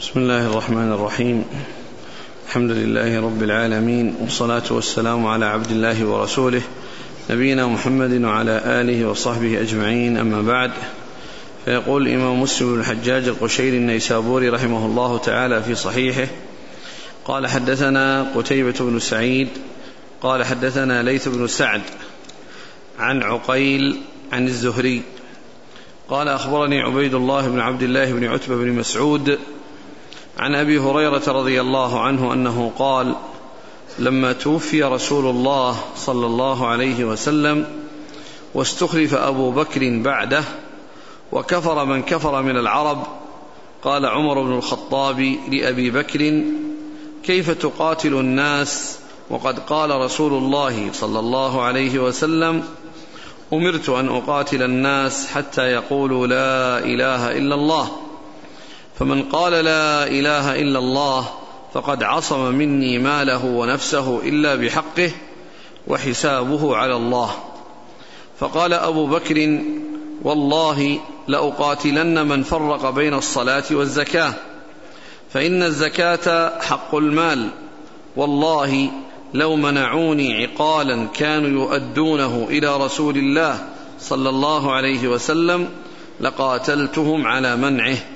بسم الله الرحمن الرحيم الحمد لله رب العالمين والصلاة والسلام على عبد الله ورسوله نبينا محمد وعلى آله وصحبه أجمعين أما بعد فيقول الإمام مسلم بن الحجاج القشيري النيسابوري رحمه الله تعالى في صحيحه قال حدثنا قتيبة بن سعيد قال حدثنا ليث بن سعد عن عقيل عن الزهري قال أخبرني عبيد الله بن عبد الله بن عتبة بن مسعود عن أبي هريرة رضي الله عنه أنه قال لما توفي رسول الله صلى الله عليه وسلم واستخلف أبو بكر بعده وكفر من كفر من العرب قال عمر بن الخطاب لأبي بكر كيف تقاتل الناس؟ وقد قال رسول الله صلى الله عليه وسلم أمرت أن أقاتل الناس حتى يقولوا لا إله إلا الله فمن قال لا إله إلا الله فقد عصم مني ماله ونفسه إلا بحقه وحسابه على الله. فقال أبو بكر والله لأقاتلن من فرق بين الصلاة والزكاة فإن الزكاة حق المال والله لو منعوني عقالا كانوا يؤدونه إلى رسول الله صلى الله عليه وسلم لقاتلتهم على منعه.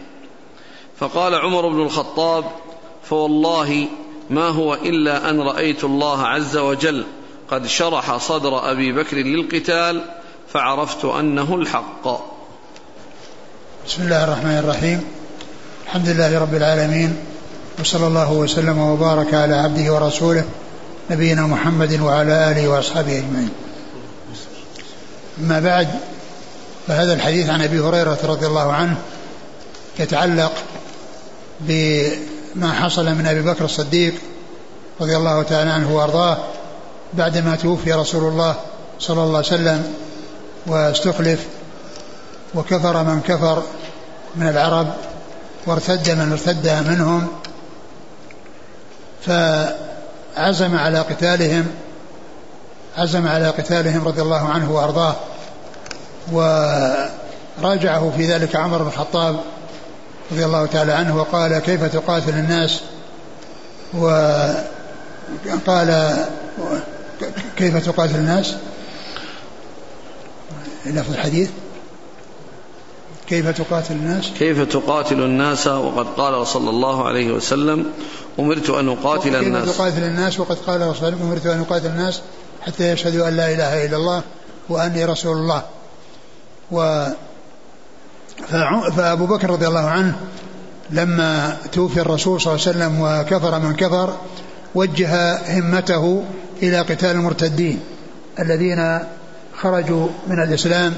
فقال عمر بن الخطاب فوالله ما هو إلا أن رأيت الله عز وجل قد شرح صدر أبي بكر للقتال فعرفت أنه الحق. بسم الله الرحمن الرحيم. الحمد لله رب العالمين وصلى الله وسلم وبارك على عبده ورسوله نبينا محمد وعلى آله وأصحابه أجمعين. أما بعد فهذا الحديث عن أبي هريرة رضي الله عنه يتعلق بما حصل من أبي بكر الصديق رضي الله تعالى عنه وأرضاه بعدما توفي رسول الله صلى الله عليه وسلم واستخلف وكفر من كفر من العرب وارتد من ارتد منهم فعزم على قتالهم عزم على قتالهم رضي الله عنه وأرضاه وراجعه في ذلك عمر بن الخطاب رضي الله تعالى عنه وقال كيف تقاتل الناس وقال كيف تقاتل الناس لفظ الحديث كيف تقاتل الناس كيف تقاتل الناس وقد قال صلى الله عليه وسلم أمرت أن أقاتل الناس. كيف تقاتل الناس وقد قال رسول الله أمرت أن أقاتل الناس حتى يشهدوا أن لا إله إلا الله وأني رسول الله. و فأبو بكر رضي الله عنه لما توفي الرسول صلى الله عليه وسلم وكفر من كفر وجه همته إلى قتال المرتدين الذين خرجوا من الإسلام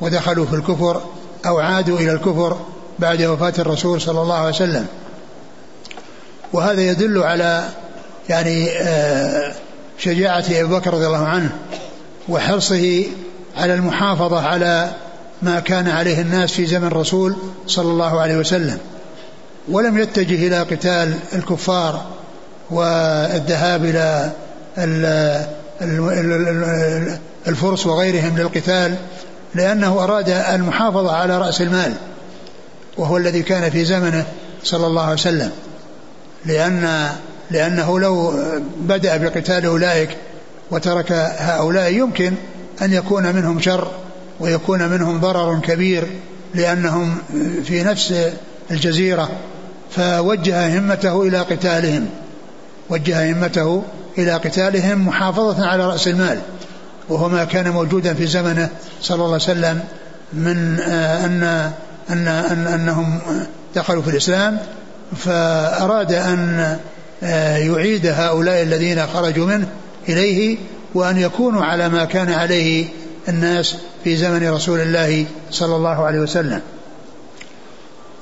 ودخلوا في الكفر أو عادوا إلى الكفر بعد وفاة الرسول صلى الله عليه وسلم. وهذا يدل على يعني آه، شجاعة أبي بكر رضي الله عنه وحرصه على المحافظة على ما كان عليه الناس في زمن الرسول صلى الله عليه وسلم ولم يتجه إلى قتال الكفار والذهاب إلى الفرس وغيرهم للقتال لأنه أراد المحافظة على رأس المال وهو الذي كان في زمنه صلى الله عليه وسلم. لأن لأنه لو بدأ بقتال أولئك وترك هؤلاء يمكن أن يكون منهم شر. ويكون منهم ضرر كبير لأنهم في نفس الجزيرة فوجه همته إلى قتالهم. وجه همته إلى قتالهم محافظة على رأس المال. وهو ما كان موجودا في زمنه صلى الله عليه وسلم من آه، أن أن أن أنهم دخلوا في الإسلام فأراد أن آه، يعيد هؤلاء الذين خرجوا منه إليه وأن يكونوا على ما كان عليه الناس في زمن رسول الله صلى الله عليه وسلم.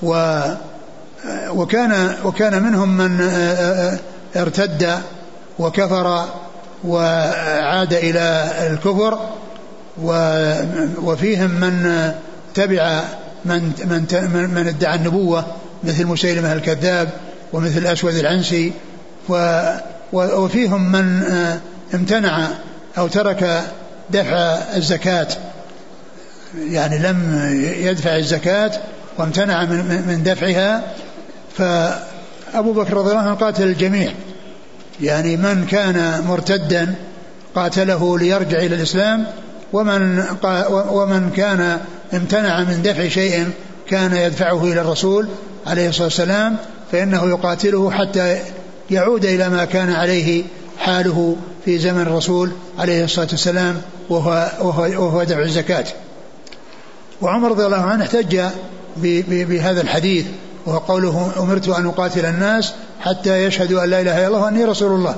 و وكان وكان منهم من ارتد وكفر وعاد إلى الكفر وفيهم من تبع من من من ادعى النبوة مثل مسيلمة الكذاب ومثل الاسود العنسي. وفيهم من امتنع أو ترك دفع الزكاة يعني لم يدفع الزكاة وامتنع من دفعها فأبو بكر رضي الله عنه قاتل الجميع. يعني من كان مرتدا قاتله ليرجع إلى الإسلام ومن ومن كان امتنع من دفع شيء كان يدفعه إلى الرسول عليه الصلاة والسلام فإنه يقاتله حتى يعود إلى ما كان عليه حاله في زمن الرسول عليه الصلاة والسلام. وهو, وهو, وهو دفع الزكاة. وعمر رضي الله عنه احتج بهذا الحديث وهو قوله أمرت أن أقاتل الناس حتى يشهدوا أن لا إله إلا الله وأني رسول الله.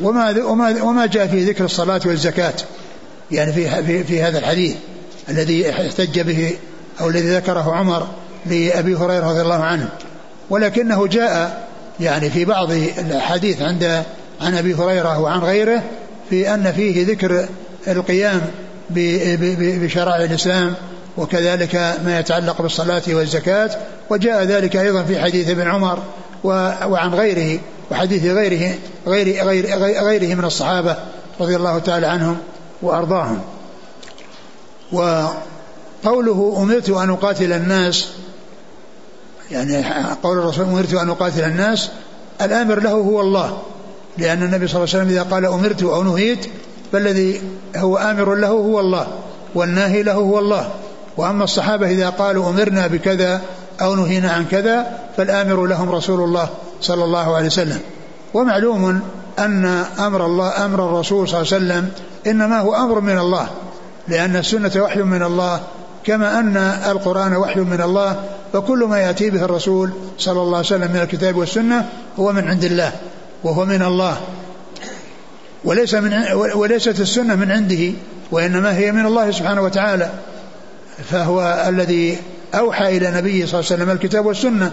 وما وما وما جاء في ذكر الصلاة والزكاة يعني في في, في هذا الحديث الذي احتج به أو الذي ذكره عمر لأبي هريرة رضي الله عنه. ولكنه جاء يعني في بعض الحديث عند عن أبي هريرة وعن غيره في أن فيه ذكر القيام بشرائع الإسلام وكذلك ما يتعلق بالصلاة والزكاة وجاء ذلك أيضا في حديث ابن عمر وعن غيره وحديث غيره غير غير غيره من الصحابة رضي الله تعالى عنهم وأرضاهم. وقوله أمرت أن أقاتل الناس يعني قول الرسول أمرت أن أقاتل الناس الآمر له هو الله لأن النبي صلى الله عليه وسلم إذا قال أمرت أو نهيت فالذي هو آمر له هو الله والناهي له هو الله. وأما الصحابة إذا قالوا أمرنا بكذا أو نهينا عن كذا فالآمر لهم رسول الله صلى الله عليه وسلم. ومعلوم أن أمر الله أمر الرسول صلى الله عليه وسلم إنما هو أمر من الله لأن السنة وحي من الله كما أن القرآن وحي من الله فكل ما يأتي به الرسول صلى الله عليه وسلم من الكتاب والسنة هو من عند الله وهو من الله. وليس من وليست السنة من عنده وإنما هي من الله سبحانه وتعالى. فهو الذي أوحى إلى نبيه صلى الله عليه وسلم الكتاب والسنة.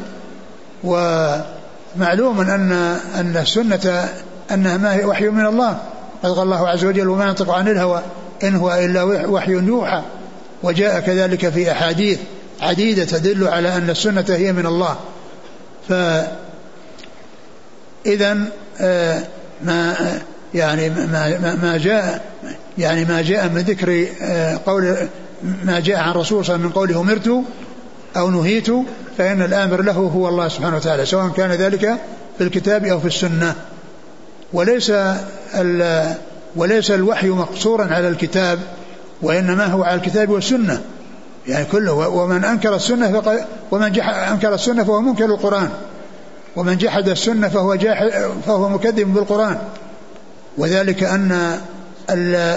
ومعلوم أن أن السنة أنها ما هي وحي من الله. قد قال الله عز وجل وما ينطق عن الهوى إن هو إلا وحي يوحى وجاء كذلك في أحاديث عديدة تدل على أن السنة هي من الله. ف إذا آه، ما يعني ما ما جاء يعني ما جاء من ذكر آه، قول ما جاء عن الرسول صلى الله عليه وسلم من قوله أمرت أو نهيت فإن الآمر له هو الله سبحانه وتعالى سواء كان ذلك في الكتاب أو في السنة. وليس وليس الوحي مقصورا على الكتاب وإنما هو على الكتاب والسنة. يعني كله ومن أنكر السنة فقد ومن أنكر السنة فهو منكر القرآن ومن جحد السنة فهو جاحد فهو مكذب بالقرآن. وذلك أن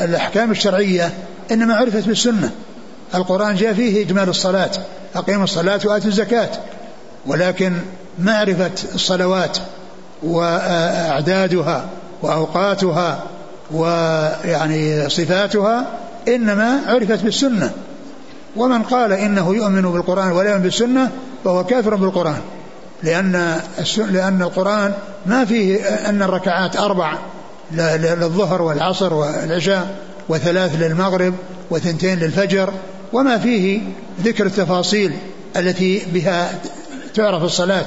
الأحكام الشرعية إنما عرفت بالسنة. القرآن جاء فيه إجمال الصلاة. أقيموا الصلاة وآتوا الزكاة. ولكن معرفة الصلوات وأعدادها وأوقاتها ويعني صفاتها إنما عرفت بالسنة. ومن قال إنه يؤمن بالقرآن ولا يؤمن بالسنة فهو كافر بالقرآن. لأن لأن القرآن ما فيه أن الركعات أربع للظهر والعصر والعشاء وثلاث للمغرب وثنتين للفجر وما فيه ذكر التفاصيل التي بها تعرف الصلاة.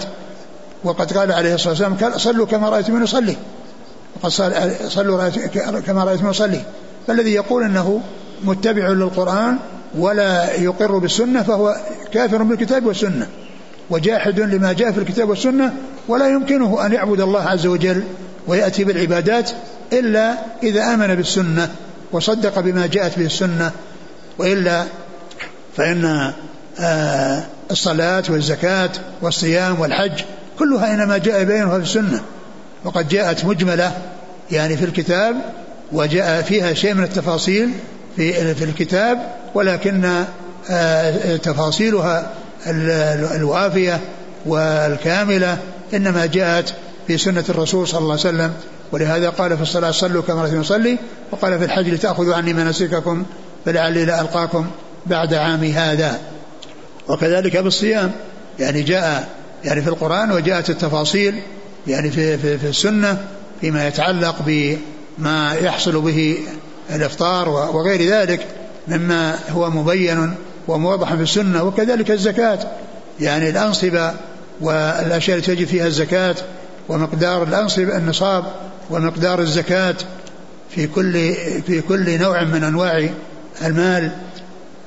وقد قال عليه الصلاة والسلام صلوا كما رأيتم يصلي. وقد صلوا كما رأيتم يصلي. فالذي يقول أنه متبع للقرآن ولا يقر بالسنة فهو كافر بالكتاب والسنة وجاحد لما جاء في الكتاب والسنة ولا يمكنه أن يعبد الله عز وجل ويأتي بالعبادات إلا إذا آمن بالسنة وصدق بما جاءت به السنة وإلا فإن آه، الصلاة والزكاة والصيام والحج كلها إنما جاء بينها في السنة. وقد جاءت مجملة يعني في الكتاب وجاء فيها شيء من التفاصيل في في الكتاب ولكن آه، تفاصيلها الوافية والكاملة إنما جاءت في سنة الرسول صلى الله عليه وسلم ولهذا قال في الصلاة صلوا كما رأيتم يصلي وقال في الحج لتأخذوا عني مناسككم فلعلي لا ألقاكم بعد عامي هذا. وكذلك بالصيام يعني جاء يعني في القرآن وجاءت التفاصيل يعني في, في, في السنة فيما يتعلق بما يحصل به الإفطار وغير ذلك مما هو مبين وموضح في السنة وكذلك الزكاة. يعني الأنصبة والأشياء التي تجب فيها الزكاة ومقدار الأنصبة النصاب ومقدار الزكاة في كل في كل نوع من أنواع المال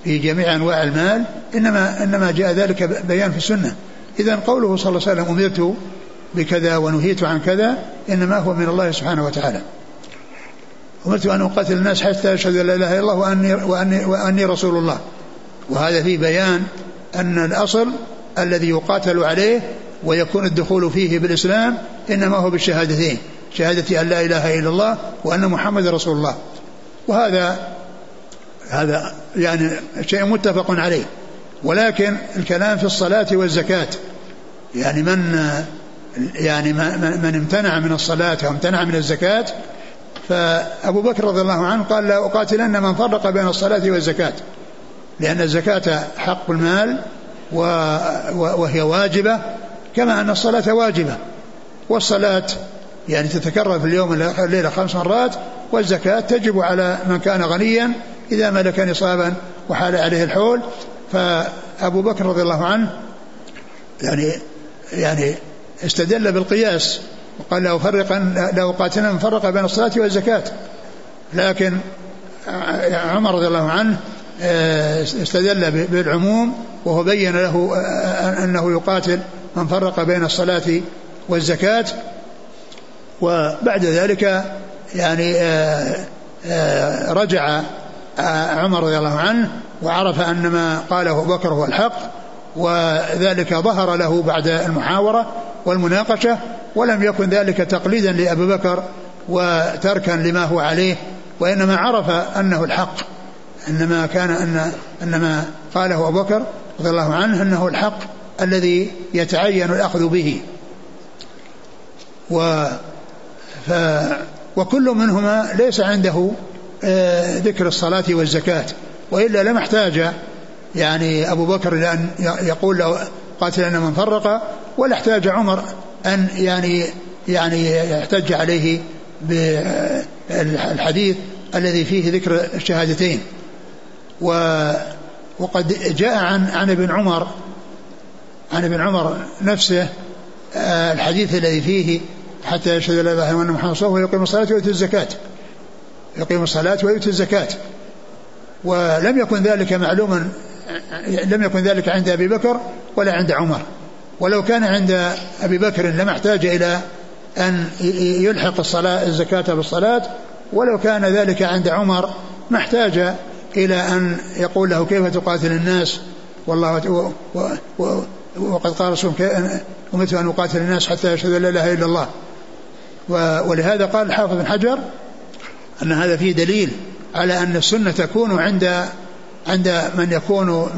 في جميع أنواع المال إنما إنما جاء ذلك بيان في السنة. إذا قوله صلى الله عليه وسلم أمرت بكذا ونهيت عن كذا إنما هو من الله سبحانه وتعالى. أمرت أن أقاتل الناس حتى أشهد أن لا إله إلا الله وأني, وأني, وأني رسول الله. وهذا في بيان أن الأصل الذي يقاتل عليه ويكون الدخول فيه بالإسلام إنما هو بالشهادتين. شهادة أن لا إله إلا الله وأن محمد رسول الله. وهذا هذا يعني شيء متفق عليه. ولكن الكلام في الصلاة والزكاة يعني من يعني من امتنع من الصلاة أو امتنع من الزكاة فأبو بكر رضي الله عنه قال لا أقاتلن من فرق بين الصلاة والزكاة لأن الزكاة حق المال وهي واجبة كما أن الصلاة واجبة. والصلاة يعني تتكرر في اليوم الليلة خمس مرات والزكاة تجب على من كان غنيا إذا ملك نصابا وحال عليه الحول. فأبو بكر رضي الله عنه يعني يعني استدل بالقياس وقال لا أفرقا لا أقاتلن من فرق بين الصلاة والزكاة. لكن عمر رضي الله عنه آه، استدل بالعموم وهو بين له آه، أنه يقاتل من فرق بين الصلاة والزكاة. وبعد ذلك يعني آه، رجع عمر رضي الله عنه وعرف أن ما قاله أبو بكر هو الحق وذلك ظهر له بعد المحاورة والمناقشة ولم يكن ذلك تقليدا لأبي بكر وتركا لما هو عليه وإنما عرف أنه الحق إنما كان أن أن ما قاله أبو بكر رضي الله عنه أنه الحق الذي يتعين الأخذ به. و ف وكل منهما ليس عنده آه، ذكر الصلاة والزكاة وإلا لما احتاج يعني أبو بكر إلى أن يقول له قاتلنا من فرق ولا احتاج عمر أن يعني يعني يحتج عليه بالحديث الذي فيه ذكر الشهادتين. و وقد جاء عن عن ابن عمر عن ابن عمر نفسه آه، الحديث الذي فيه حتى يشهد لا إله إلا الله محمد رسول الله ويقيم الصلاة ويؤتي الزكاة. يقيم الصلاة ويؤتي الزكاة. ولم يكن ذلك معلوما لم يكن ذلك عند أبي بكر ولا عند عمر. ولو كان عند أبي بكر لما احتاج إلى أن يلحق الصلاة الزكاة بالصلاه ولو كان ذلك عند عمر ما احتاج إلى أن يقول له كيف تقاتل الناس؟ والله و و و وقد قال رسول أمرت أن أقاتل الناس حتى يشهد لا إله إلا الله. ولهذا قال الحافظ بن حجر أن هذا فيه دليل على أن السنة تكون عند عند من يكون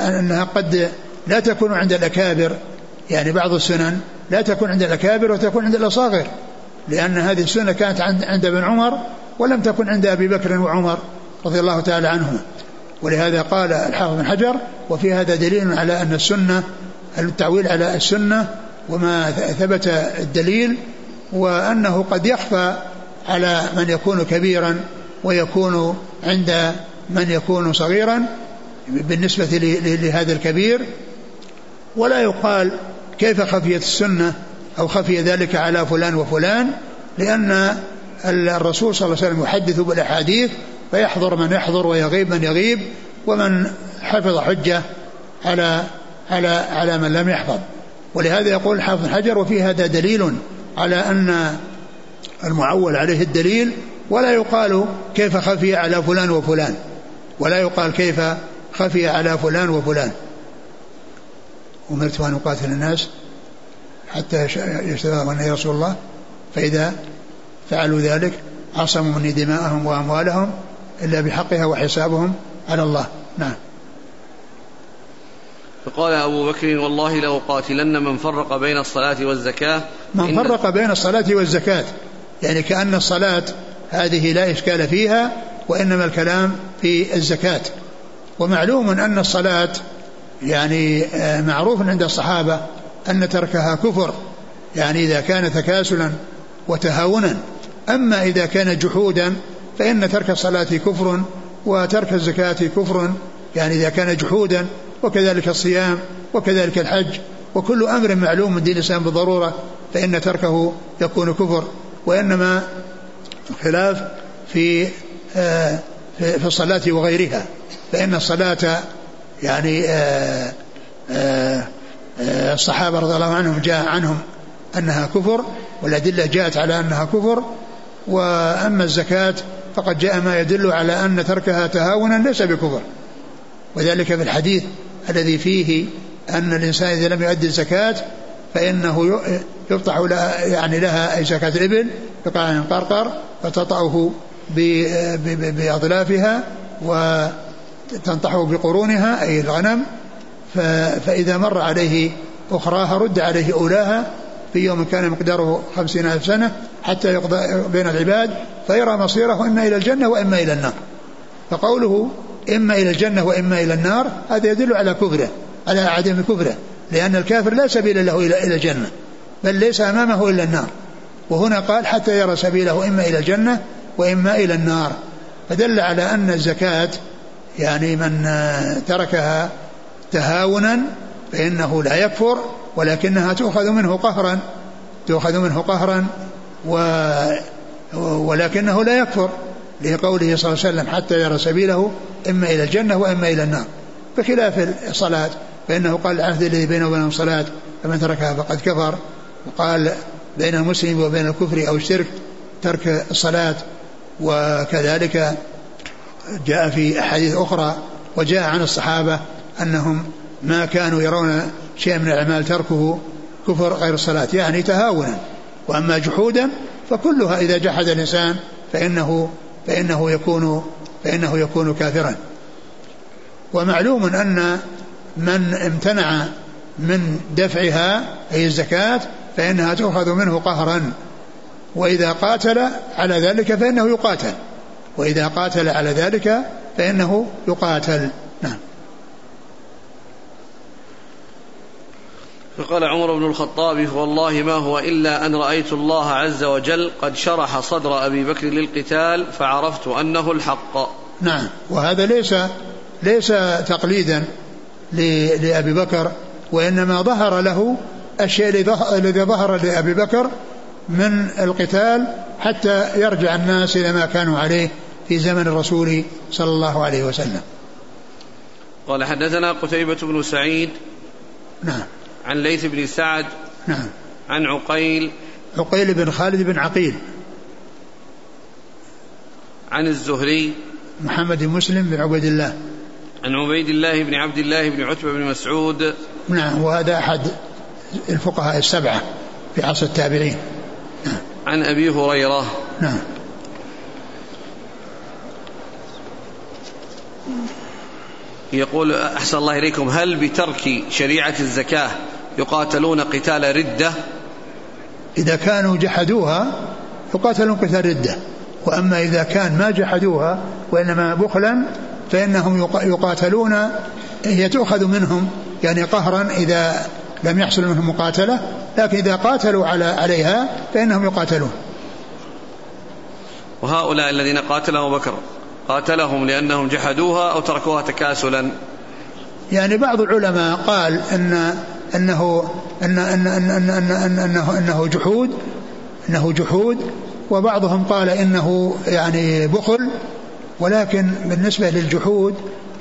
أنها قد لا تكون عند الأكابر. يعني بعض السنن لا تكون عند الأكابر وتكون عند الأصاغر لأن هذه السنة كانت عند ابن عمر ولم تكن عند أبي بكر وعمر رضي الله تعالى عنهما. ولهذا قال الحافظ بن حجر وفي هذا دليل على أن السنة التعويل على السنة وما ثبت الدليل وأنه قد يخفى على من يكون كبيرا ويكون عند من يكون صغيرا بالنسبة لهذا الكبير. ولا يقال كيف خفيت السنة أو خفي ذلك على فلان وفلان لأن الرسول صلى الله عليه وسلم يحدث بالأحاديث فيحضر من يحضر ويغيب من يغيب ومن حفظ حجة على على على من لم يحفظ. ولهذا يقول الحافظ حجر وفي هذا دليل على أن المعول عليه الدليل ولا يقال كيف خفي على فلان وفلان ولا يقال كيف خفي على فلان وفلان. أمرت أن أقاتل الناس حتى يشتغل أني رسول الله فإذا فعلوا ذلك عصموا مني دماءهم وأموالهم إلا بحقها وحسابهم على الله. نعم. فقال أبو بكر والله لأقاتلن من فرق بين الصلاة والزكاة. من فرق بين الصلاة والزكاة. يعني كأن الصلاة هذه لا إشكال فيها وإنما الكلام في الزكاة. ومعلوم أن الصلاة يعني آه، معروف عند الصحابة أن تركها كفر يعني إذا كان تكاسلا وتهاونا. أما إذا كان جحودا فإن ترك الصلاة كفر وترك الزكاة كفر يعني إذا كان جحودا وكذلك الصيام وكذلك الحج وكل أمر معلوم من دين الإسلام بالضرورة فإن تركه يكون كفر وإنما الخلاف في آه، في الصلاة وغيرها فإن الصلاة يعني آه، آه، الصحابة رضي الله عنهم جاء عنهم أنها كفر والأدلة جاءت على أنها كفر وأما الزكاة فقد جاء ما يدل على أن تركها تهاونا ليس بكفر وذلك في الحديث الذي فيه أن الإنسان إذا لم يؤدي الزكاة فإنه يفتح لها يعني لها أي زكاة الإبل بقاع قرقر فتطأه بأظلافها وتنطحه بقرونها أي الغنم. فإذا مر عليه أخراها رد عليه أولاها في يوم كان مقداره خمسين ألف سنة حتى يقضى بين العباد فيرى مصيره إما إلى الجنة وإما إلى النار. فقوله إما إلى الجنة وإما إلى النار هذا يدل على كفره على عدم كفره لأن الكافر لا سبيل له إلى الجنة بل ليس أمامه إلا النار. وهنا قال حتى يرى سبيله إما إلى الجنة وإما إلى النار. فدل على أن الزكاة يعني من تركها تهاونا فإنه لا يكفر ولكنها تؤخذ منه قهرا تؤخذ منه قهرا و ولكنه لا يكفر لقوله صلى الله عليه وسلم حتى يرى سبيله إما إلى الجنة وإما إلى النار بخلاف الصلاة فإنه قال العهد الذي بينه وبين الصلاة فمن تركها فقد كفر وقال بين المسلم وبين الكفر أو الشرك ترك الصلاة وكذلك جاء في أحاديث أخرى وجاء عن الصحابة أنهم ما كانوا يرون شيئا من الأعمال تركه كفر غير الصلاة يعني تهاونا وأما جحودا فكلها إذا جحد الإنسان فإنه فإنه يكون فإنه يكون كافرا. ومعلوم أن من امتنع من دفعها أي الزكاة فإنها تؤخذ منه قهرا. وإذا قاتل على ذلك فإنه يقاتل. وإذا قاتل على ذلك فإنه يقاتل. نعم. فقال عمر بن الخطاب والله ما هو إلا أن رأيت الله عز وجل قد شرح صدر أبي بكر للقتال فعرفت أنه الحق. نعم. وهذا ليس ليس تقليدا لأبي بكر وإنما ظهر له الشيء الذي ظهر لأبي بكر من القتال حتى يرجع الناس إلى ما كانوا عليه في زمن الرسول صلى الله عليه وسلم. قال حدثنا قتيبة بن سعيد. نعم. عن ليث بن سعد نعم. عن عقيل عقيل بن خالد بن عقيل. عن الزهري محمد بن مسلم بن عبيد الله. عن عبيد الله بن عبد الله بن عتبة بن مسعود. نعم وهذا أحد الفقهاء السبعة في عصر التابعين. نعم. عن أبي هريرة. نعم. يقول أحسن الله إليكم هل بترك شريعة الزكاة يقاتلون قتال ردة. إذا كانوا جحدوها يقاتلون قتال ردة. وأما إذا كان ما جحدوها وإنما بخلا فإنهم يقاتلون هي تؤخذ منهم يعني قهرا إذا لم يحصل منهم مقاتلة لكن إذا قاتلوا على عليها فإنهم يقاتلون. وهؤلاء الذين قاتلهم بكر قاتلهم لأنهم جحدوها أو تركوها تكاسلا. يعني بعض العلماء قال أن أنه أن أن أن أن أن أنه أنه جحود أنه جحود وبعضهم قال إنه يعني بخل ولكن بالنسبة للجحود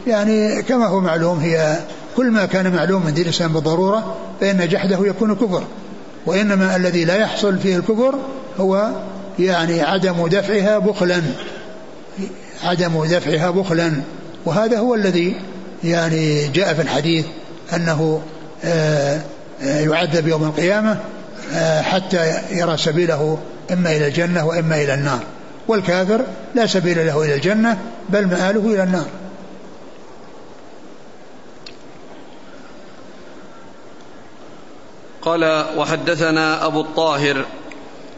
يعني كما هو معلوم هي كل ما كان معلوم من دين الإسلام بالضرورة فإن جحده يكون كفر وإنما الذي لا يحصل فيه الكفر هو يعني عدم دفعها بخلا عدم دفعها بخلا وهذا هو الذي يعني جاء في الحديث أنه يعذب يوم القيامة آه، حتى يرى سبيله إما إلى الجنة وإما إلى النار. والكافر لا سبيل له إلى الجنة بل مآله إلى النار. قال وحدثنا أبو الطاهر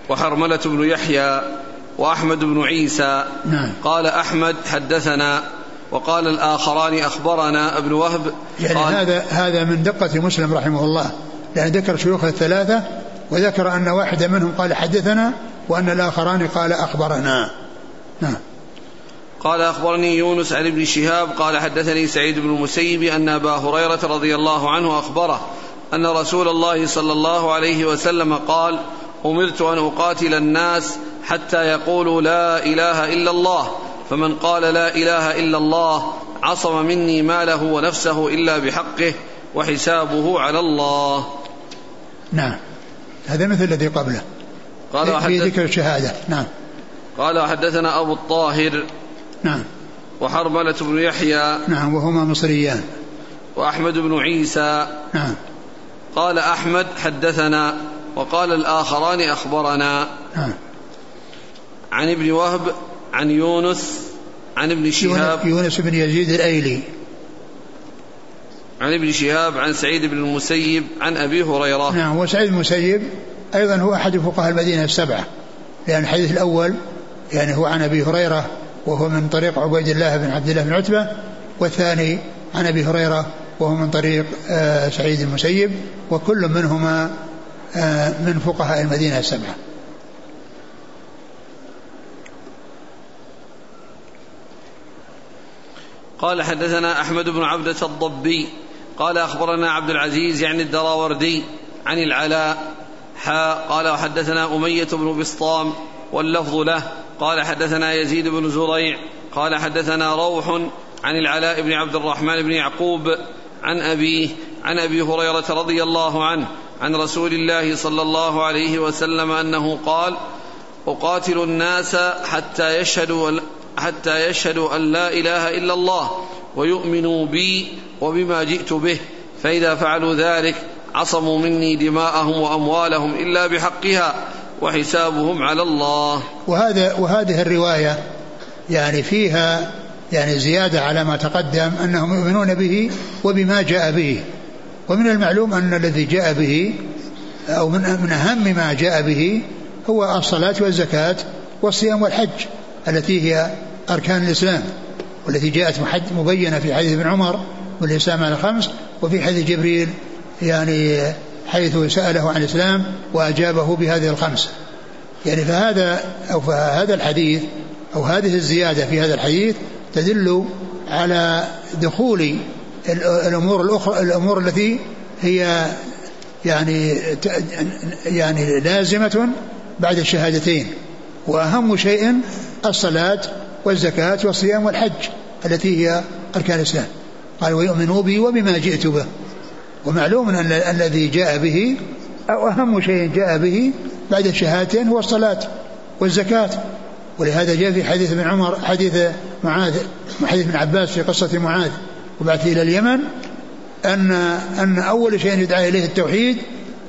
وحرملة بن يحيى وأحمد بن عيسى. نعم. قال أحمد حدثنا وقال الآخران أخبرنا ابن وهب يعني قال هذا هذا من دقة مسلم رحمه الله. لأن ذكر شيوخ الثلاثة وذكر أن واحدا منهم قال حدثنا وأن الآخران قال أخبرنا. نعم. قال أخبرني يونس عن ابن شهاب قال حدثني سعيد بن المسيب أن أبا هريرة رضي الله عنه أخبره أن رسول الله صلى الله عليه وسلم قال أمرت أن أقاتل الناس حتى يقولوا لا إله إلا الله فمن قال لا إله إلا الله عصم مني ماله ونفسه إلا بحقه وحسابه على الله. نعم. هذا مثل الذي قبله. قال في ذكر الشهادة. نعم. قال وحدثنا أبو الطاهر نعم. وحرملة بن يحيى نعم وهما مصريان. وأحمد بن عيسى. نعم. قال أحمد حدثنا وقال الآخران أخبرنا. نعم. عن ابن وهب عن يونس عن ابن شهاب. يونس بن يزيد الأيلي. عن ابن شهاب عن سعيد بن المسيب عن أبي هريرة. نعم وسعيد بن المسيب أيضا هو أحد فقهاء المدينة السبعة. لأن الحديث الأول يعني هو عن أبي هريرة وهو من طريق عبيد الله بن عبد الله بن عتبة والثاني عن أبي هريرة وهو من طريق آه، سعيد المسيب وكل منهما آه، من فقهاء المدينة السبعة. قال حدثنا أحمد بن عبدة الضبي قال أخبرنا عبد العزيز يعني الدراوردي عن العلاء حا قال وحدثنا أمية بن بسطام واللفظ له قال حدثنا يزيد بن زريع قال حدثنا روح عن العلاء بن عبد الرحمن بن يعقوب عن أبيه عن أبي هريرة رضي الله عنه عن رسول الله صلى الله عليه وسلم أنه قال أقاتل الناس حتى يشهدوا حتى يشهدوا أن لا إله إلا الله ويؤمنوا بي وبما جئت به. فإذا فعلوا ذلك عصموا مني دماءهم وأموالهم إلا بحقها وحسابهم على الله. وهذا وهذه الرواية يعني فيها يعني زيادة على ما تقدم أنهم يؤمنون به وبما جاء به. ومن المعلوم أن الذي جاء به أو من أهم ما جاء به هو الصلاة والزكاة والصيام والحج. التي هي أركان الإسلام والتي جاءت مبينة في حديث ابن عمر والإسلام على الخمس وفي حديث جبريل يعني حيث سأله عن الإسلام وأجابه بهذه الخمس. يعني فهذا أو فهذا الحديث أو هذه الزيادة في هذا الحديث تدل على دخول الأمور الأخرى الأمور التي هي يعني يعني لازمة بعد الشهادتين وأهم شيء الصلاة والزكاة والصيام والحج التي هي أركان الإسلام. قال ويؤمنوا بي وبما جئت به. ومعلوم أن الذي جاء به أو أهم شيء جاء به بعد الشهادتين هو الصلاة والزكاة. ولهذا جاء في حديث ابن عمر حديث معاذ حديث ابن عباس في قصة معاذ. وبعث إلى اليمن أن أن أول شيء يدعى إليه التوحيد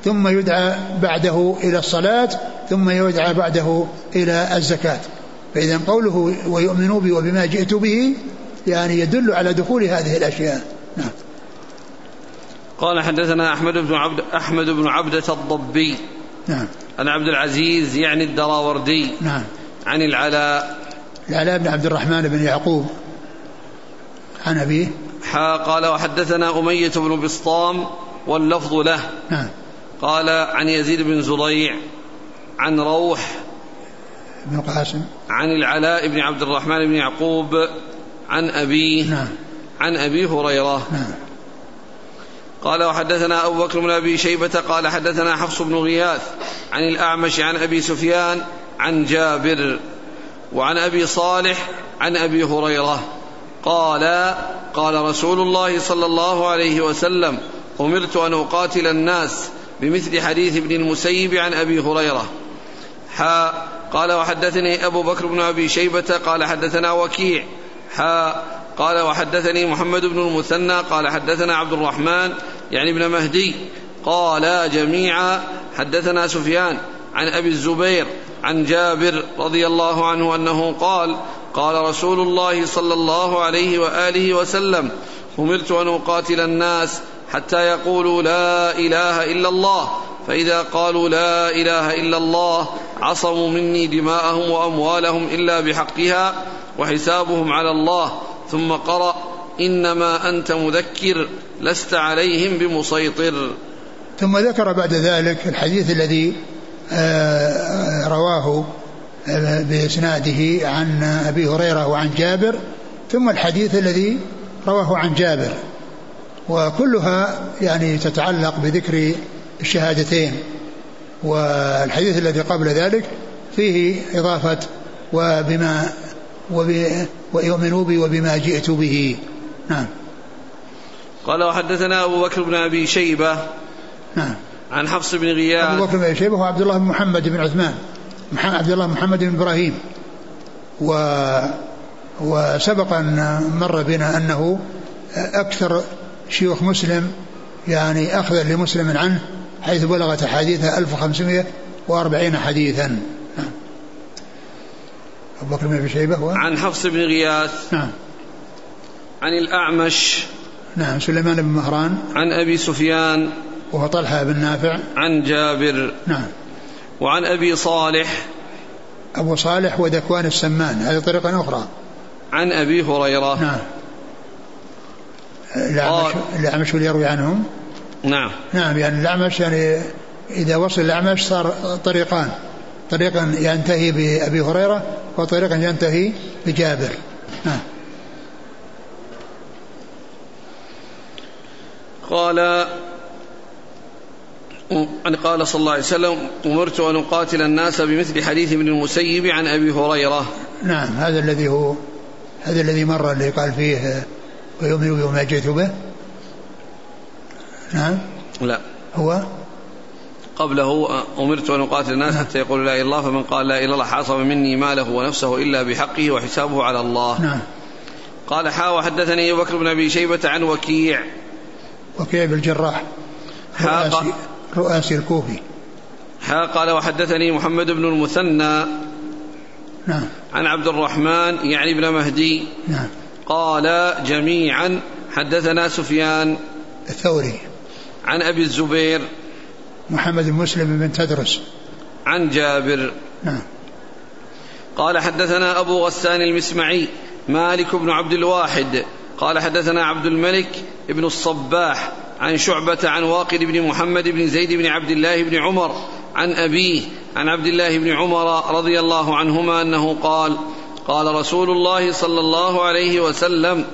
ثم يدعى بعده إلى الصلاة ثم يدعى بعده إلى الزكاة. فإذا قوله ويؤمنوا بي وبما جئت به يعني يدل على دخول هذه الأشياء. نعم. قال حدثنا أحمد بن عبد أحمد بن عبدة الضبي. نعم. عن عبد العزيز يعني الدراوردي. نعم. عن العلاء العلاء بن عبد الرحمن بن يعقوب. عن أبيه. حا قال وحدثنا أمية بن بسطام واللفظ له. نعم. قال عن يزيد بن زريع عن روح بن قاسم عن العلاء بن عبد الرحمن بن يعقوب عن أبيه نعم. عن أبي هريرة. نعم. قال وحدثنا أبو بكر بن أبي شيبة قال حدثنا حفص بن غياث عن الأعمش عن أبي سفيان عن جابر وعن أبي صالح عن أبي هريرة. قال قال رسول الله صلى الله عليه وسلم أمرت أن أقاتل الناس بمثل حديث ابن المسيب عن أبي هريرة. حا قال وحدثني أبو بكر بن أبي شيبة قال حدثنا وكيع. حا قال وحدثني محمد بن المثنى قال حدثنا عبد الرحمن يعني ابن مهدي. قال جميعا حدثنا سفيان عن أبي الزبير عن جابر رضي الله عنه أنه قال قال رسول الله صلى الله عليه وآله وسلم أمرت أن أقاتل الناس حتى يقولوا لا إله إلا الله فإذا قالوا لا إله إلا الله عصموا مني دماءهم وأموالهم إلا بحقها وحسابهم على الله. ثم قرأ إنما أنت مذكر لست عليهم بمسيطر. ثم ذكر بعد ذلك الحديث الذي آه، رواه آه، بإسناده عن أبي هريرة وعن جابر. ثم الحديث الذي رواه عن جابر. وكلها يعني تتعلق بذكر الشهادتين. والحديث الذي قبل ذلك فيه إضافة وبما ويؤمنوا بي وبما جئت به. نعم. قال وحدثنا أبو بكر بن أبي شيبة نعم. عن حفص بن غياث. أبو بكر بن أبي شيبة هو عبد الله بن محمد بن عثمان. عبد الله بن محمد بن إبراهيم. و وسبق أن مر بنا أنه أكثر شيوخ مسلم يعني أخذا لمسلم عنه حيث بلغت أحاديثه 1540 حديثا. نعم. أبو بكر بن أبي شيبة هو؟ عن حفص بن غياث. نعم. عن الأعمش. نعم سليمان بن مهران. عن أبي سفيان. وهو طلحة بن نافع. عن جابر. نعم. وعن أبي صالح. أبو صالح وذكوان السمان هذه طريقة أخرى. عن أبي هريرة. نعم. الأعمش الأعمش يروي عنهم. نعم. نعم يعني الأعمش يعني إذا وصل الأعمش صار طريقان. طريقا ينتهي بأبي هريرة وطريقا ينتهي بجابر. نعم. قال أن قال صلى الله عليه وسلم أمرت أن أقاتل الناس بمثل حديث ابن المسيب عن أبي هريرة. نعم هذا الذي هو هذا الذي مر اللي قال فيه ويؤمن بما جئت به. نعم لا. هو؟ قبله أمرت أن أقاتل الناس حتى يقول لا إله إلا الله فمن قال لا إله إلا الله حاصم مني ماله ونفسه إلا بحقه وحسابه على الله. نعم. قال حا وحدثني أبو بكر بن أبي شيبة عن وكيع. وكيع بالجراح رؤاسي, رؤاسي الكوفي. حا قال وحدثني محمد بن المثنى نعم. عن عبد الرحمن يعني ابن مهدي. نعم. قال جميعا حدثنا سفيان. الثوري. عن أبي الزبير محمد بن مسلم بن تدرس. عن جابر. نعم. قال حدثنا أبو غسان المسمعي مالك بن عبد الواحد. قال حدثنا عبد الملك بن الصباح عن شعبة عن واقد بن محمد بن زيد بن عبد الله بن عمر عن أبيه عن عبد الله بن عمر رضي الله عنهما أنه قال قال رسول الله صلى الله عليه وسلم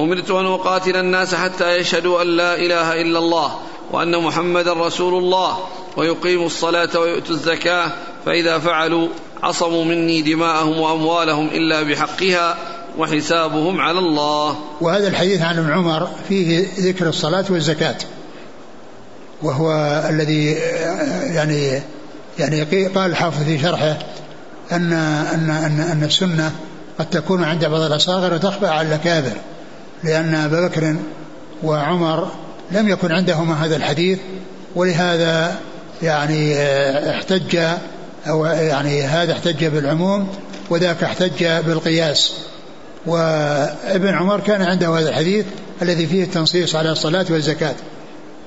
أمرت أن أقاتل الناس حتى يشهدوا أن لا إله إلا الله وأن محمدا رسول الله ويقيموا الصلاة ويؤتوا الزكاة فإذا فعلوا عصموا مني دماءهم وأموالهم إلا بحقها وحسابهم على الله. وهذا الحديث عن ابن عمر فيه ذكر الصلاة والزكاة. وهو الذي يعني يعني قال الحافظ في شرحه أن أن أن أن السنة قد تكون عند بعض الأصاغر وتخفى على الأكابر لأن أبا بكر وعمر لم يكن عندهما هذا الحديث ولهذا يعني احتج أو يعني هذا احتج بالعموم وذاك احتج بالقياس. وابن عمر كان عنده هذا الحديث الذي فيه التنصيص على الصلاة والزكاة.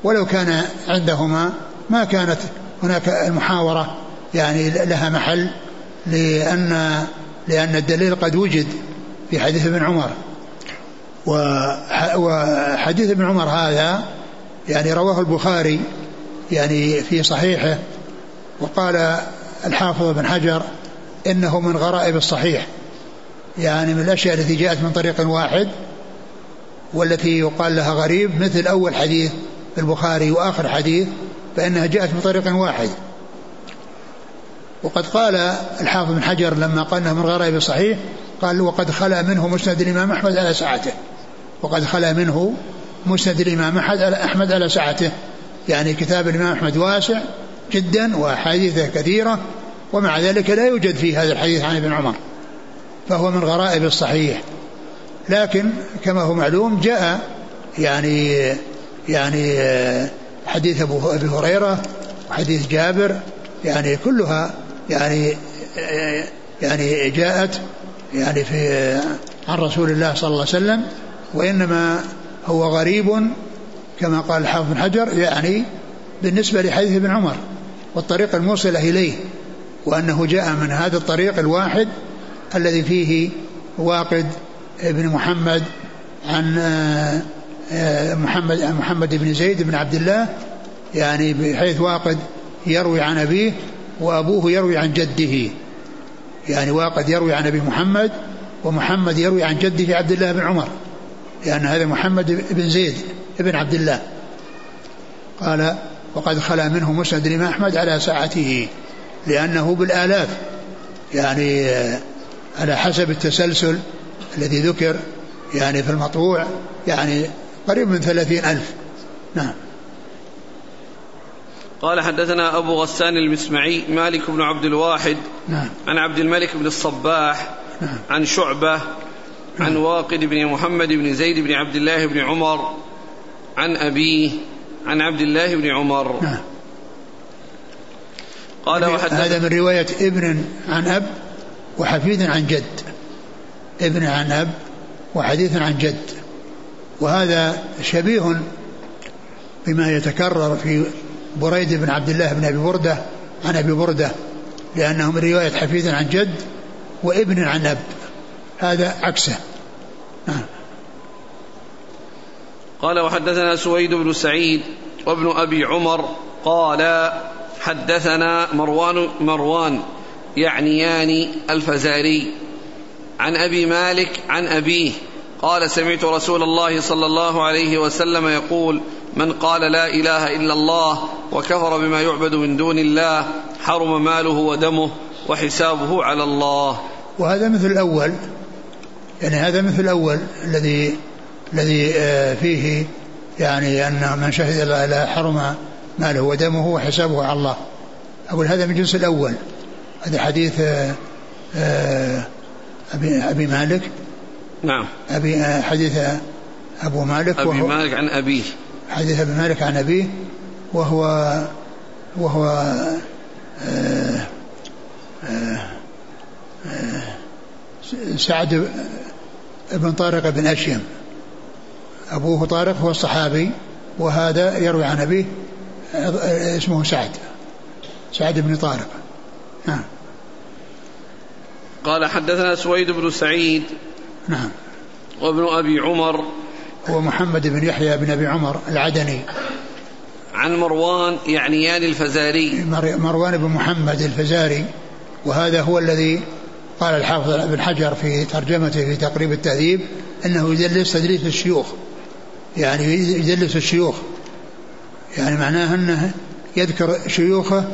ولو كان عندهما ما كانت هناك المحاورة يعني لها محل لأن لأن الدليل قد وجد في حديث ابن عمر. وحديث ابن عمر هذا يعني رواه البخاري يعني في صحيحه وقال الحافظ بن حجر إنه من غرائب الصحيح. يعني من الأشياء التي جاءت من طريق واحد والتي يقال لها غريب مثل أول حديث في البخاري وآخر حديث فإنها جاءت من طريق واحد. وقد قال الحافظ بن حجر لما قال إنه من غرائب الصحيح قال وقد خلا منه مسند الإمام أحمد على سعته وقد خلا منه مسند الإمام أحمد على سعته يعني كتاب الإمام أحمد واسع جدا وأحاديثه كثيرة ومع ذلك لا يوجد فيه هذا الحديث عن ابن عمر فهو من غرائب الصحيح. لكن كما هو معلوم جاء يعني يعني حديث ابو أبي هريرة وحديث جابر يعني كلها يعني يعني جاءت يعني في عن رسول الله صلى الله عليه وسلم وإنما هو غريب كما قال الحافظ بن حجر يعني بالنسبة لحديث ابن عمر والطريق الموصلة إليه وأنه جاء من هذا الطريق الواحد الذي فيه واقد بن محمد عن محمد عن محمد بن زيد بن عبد الله يعني بحيث واقد يروي عن أبيه وأبوه يروي عن جده. يعني واقد يروي عن أبي محمد ومحمد يروي عن جده عبد الله بن عمر. لأن هذا محمد بن زيد بن عبد الله. قال وقد خلا منه مسند الإمام أحمد على ساعته لأنه بالآلاف يعني على حسب التسلسل الذي ذكر يعني في المطبوع يعني قريب من ثلاثين ألف. نعم. قال حدثنا أبو غسان المسمعي مالك بن عبد الواحد نعم. عن عبد الملك بن الصباح نعم. عن شعبة عن واقد بن محمد بن زيد بن عبد الله بن عمر عن أبيه عن عبد الله بن عمر. نعم. قال هذا وحدثنا من رواية ابن عن أب وحفيد عن جد. ابن عن أب وحديث عن جد. وهذا شبيه بما يتكرر في بريد بن عبد الله بن أبي بردة عن أبي بردة لأنه من رواية حفيد عن جد وابن عن أب. هذا عكسه. نعم قال وحدثنا سويد بن سعيد وابن أبي عمر قال حدثنا مروان مروان يعنيان الفزاري عن أبي مالك عن أبيه قال سمعت رسول الله صلى الله عليه وسلم يقول من قال لا إله إلا الله وكفر بما يعبد من دون الله حرم ماله ودمه وحسابه على الله. وهذا مثل الأول. يعني هذا مثل الأول الذي الذي آه، فيه يعني أن من شهد لا إله حرم ماله ودمه وحسابه على الله. أقول هذا من جنس الأول. هذا حديث آه، آه، أبي, أبي مالك. نعم. أبي حديث أبو مالك أبي وهو مالك عن أبيه. حديث أبي مالك عن أبيه وهو وهو آه، آه، آه، سعد بن طارق بن أشيم. أبوه طارق هو الصحابي وهذا يروي عن أبيه اسمه سعد سعد بن طارق. نعم. قال حدثنا سويد بن سعيد نعم. وابن أبي عمر هو محمد بن يحيى بن أبي عمر العدني. عن مروان يعنيان الفزاري. مر- مروان بن محمد الفزاري وهذا هو الذي قال الحافظ ابن حجر في ترجمته في تقريب التهذيب أنه يدلس تدليس الشيوخ. يعني يدلس الشيوخ. يعني معناه أنه يذكر شيوخه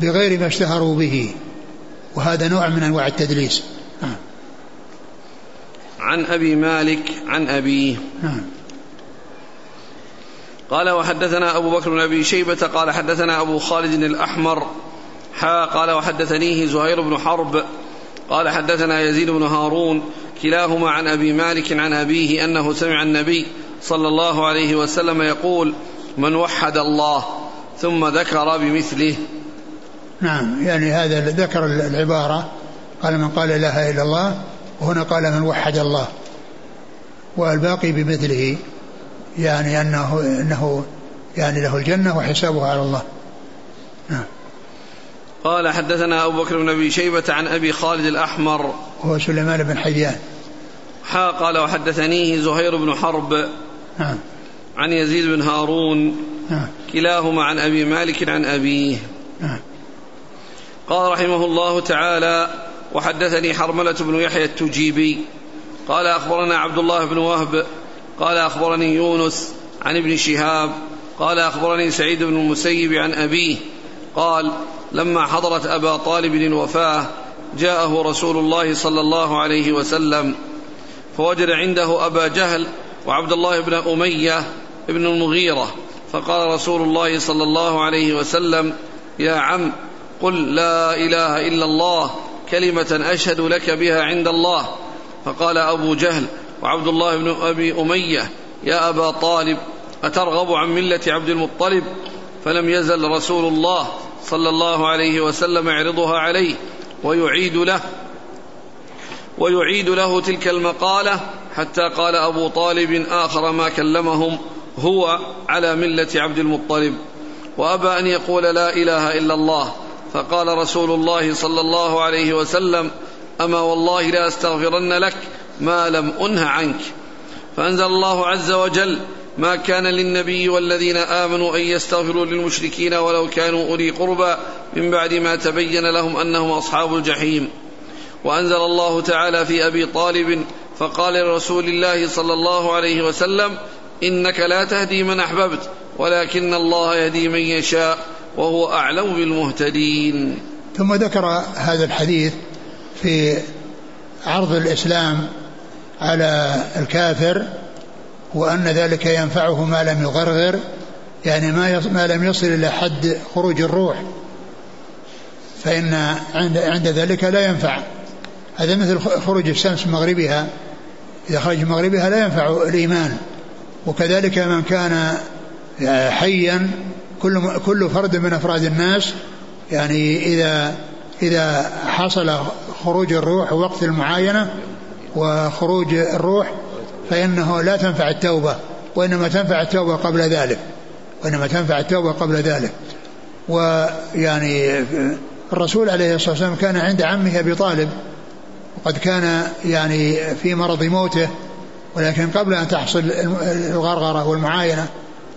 بغير ما اشتهروا به. وهذا نوع من أنواع التدليس. نعم عن أبي مالك عن أبيه نعم قال وحدثنا أبو بكر بن أبي شيبة قال حدثنا أبو خالد الأحمر حا قال وحدثنيه زهير بن حرب قال حدثنا يزيد بن هارون كلاهما عن أبي مالك عن أبيه أنه سمع النبي صلى الله عليه وسلم يقول من وحد الله ثم ذكر بمثله نعم يعني هذا ذكر العبارة قال من قال لا إله إلا الله وهنا قال من وحد الله والباقي بمثله يعني أنه أنه يعني له الجنة وحسابه على الله. نعم. قال حدثنا أبو بكر بن أبي شيبة عن أبي خالد الأحمر. وهو سليمان بن حيان. حا قال وحدثنيه زهير بن حرب. نعم. عن يزيد بن هارون. نعم. كلاهما عن أبي مالك عن أبيه. نعم. قال رحمه الله تعالى وحدثني حرملة بن يحيى التجيبي. قال أخبرنا عبد الله بن وهب. قال أخبرني يونس عن ابن شهاب. قال أخبرني سعيد بن المسيب عن أبيه. قال لما حضرت أبا طالب الوفاة جاءه رسول الله صلى الله عليه وسلم فوجد عنده أبا جهل وعبد الله بن أمية بن المغيرة فقال رسول الله صلى الله عليه وسلم يا عم قل لا إله إلا الله كلمة أشهد لك بها عند الله. فقال أبو جهل وعبد الله بن أبي أمية يا أبا طالب أترغب عن ملة عبد المطلب؟ فلم يزل رسول الله صلى الله عليه وسلم يعرضها عليه ويعيد له ويعيد له تلك المقالة حتى قال أبو طالب آخر ما كلمهم هو على ملة عبد المطلب. وأبى أن يقول لا إله إلا الله فقال رسول الله صلى الله عليه وسلم أما والله لا أستغفرن لك ما لم أنه عنك. فأنزل الله عز وجل ما كان للنبي والذين آمنوا أن يستغفروا للمشركين ولو كانوا أولي قربى من بعد ما تبين لهم أنهم أصحاب الجحيم. وأنزل الله تعالى في أبي طالب فقال لرسول الله صلى الله عليه وسلم إنك لا تهدي من أحببت ولكن الله يهدي من يشاء وهو أعلم بالمهتدين. ثم ذكر هذا الحديث في عرض الإسلام على الكافر وأن ذلك ينفعه ما لم يغرغر يعني ما ما لم يصل إلى حد خروج الروح. فإن عند عند ذلك لا ينفع. هذا مثل خروج الشمس من مغربها. إذا خرج من مغربها لا ينفع الإيمان. وكذلك من كان حيا كل كل فرد من أفراد الناس يعني إذا إذا حصل خروج الروح وقت المعاينة وخروج الروح فإنه لا تنفع التوبة وإنما تنفع التوبة قبل ذلك. وإنما تنفع التوبة قبل ذلك. ويعني الرسول عليه الصلاة والسلام كان عند عمه أبي طالب وقد كان يعني في مرض موته ولكن قبل أن تحصل الغرغرة والمعاينة